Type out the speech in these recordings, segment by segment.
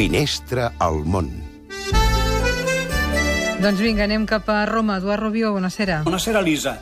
Finestra al món. Doncs vinga, anem cap a Roma. Eduard Rubió, buonasera. Buonasera, Lisa.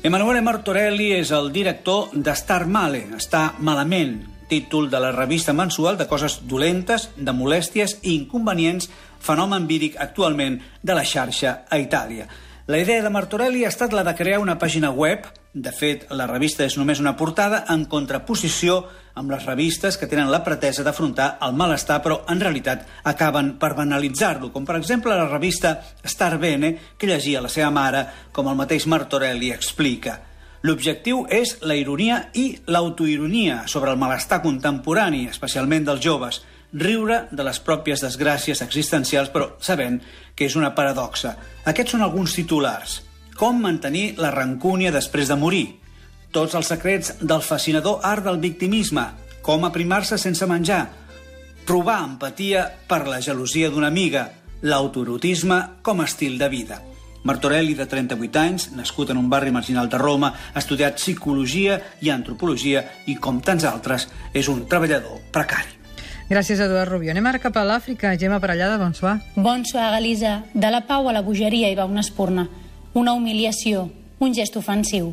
Emanuele Martorelli és el director d'Estar Male, Està Malament, títol de la revista mensual de coses dolentes, de molèsties i inconvenients, fenomen víric actualment de la xarxa a Itàlia. La idea de Martorelli ha estat la de crear una pàgina web, de fet, la revista és només una portada, en contraposició amb les revistes que tenen la pretesa d'afrontar el malestar, però en realitat acaben per banalitzar-lo, com per exemple la revista Star Bene, que llegia la seva mare, com el mateix Martorelli explica. L'objectiu és la ironia i l'autoironia sobre el malestar contemporani, especialment dels joves, riure de les pròpies desgràcies existencials, però sabent que és una paradoxa. Aquests són alguns titulars. Com mantenir la rancúnia després de morir? Tots els secrets del fascinador art del victimisme. Com aprimar-se sense menjar? Provar empatia per la gelosia d'una amiga. L'autoerotisme com a estil de vida. Martorelli, de 38 anys, nascut en un barri marginal de Roma, ha estudiat psicologia i antropologia i, com tants altres, és un treballador precari. Gràcies, Eduard Rubio. Anem ara cap a l'Àfrica. Gemma Parellada, bonsoir. Bonsoir, Galisa. De la pau a la bogeria hi va una espurna. Una humiliació, un gest ofensiu.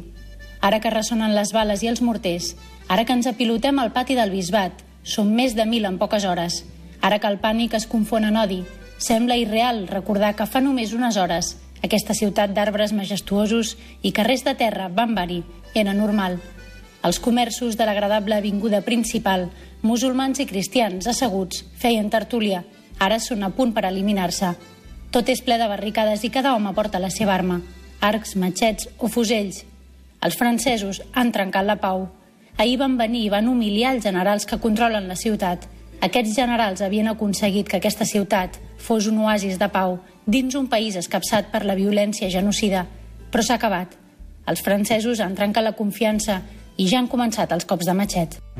Ara que ressonen les bales i els morters, ara que ens apilotem al pati del bisbat, som més de mil en poques hores. Ara que el pànic es confon en odi, sembla irreal recordar que fa només unes hores aquesta ciutat d'arbres majestuosos i carrers de terra, Bambari, era normal. Els comerços de l'agradable avinguda principal, musulmans i cristians asseguts, feien tertúlia. Ara són a punt per eliminar-se. Tot és ple de barricades i cada home porta la seva arma. Arcs, matxets o fusells. Els francesos han trencat la pau. Ahir van venir i van humiliar els generals que controlen la ciutat. Aquests generals havien aconseguit que aquesta ciutat fos un oasis de pau dins un país escapçat per la violència genocida. Però s'ha acabat. Els francesos han trencat la confiança i ja han començat els cops de matxet.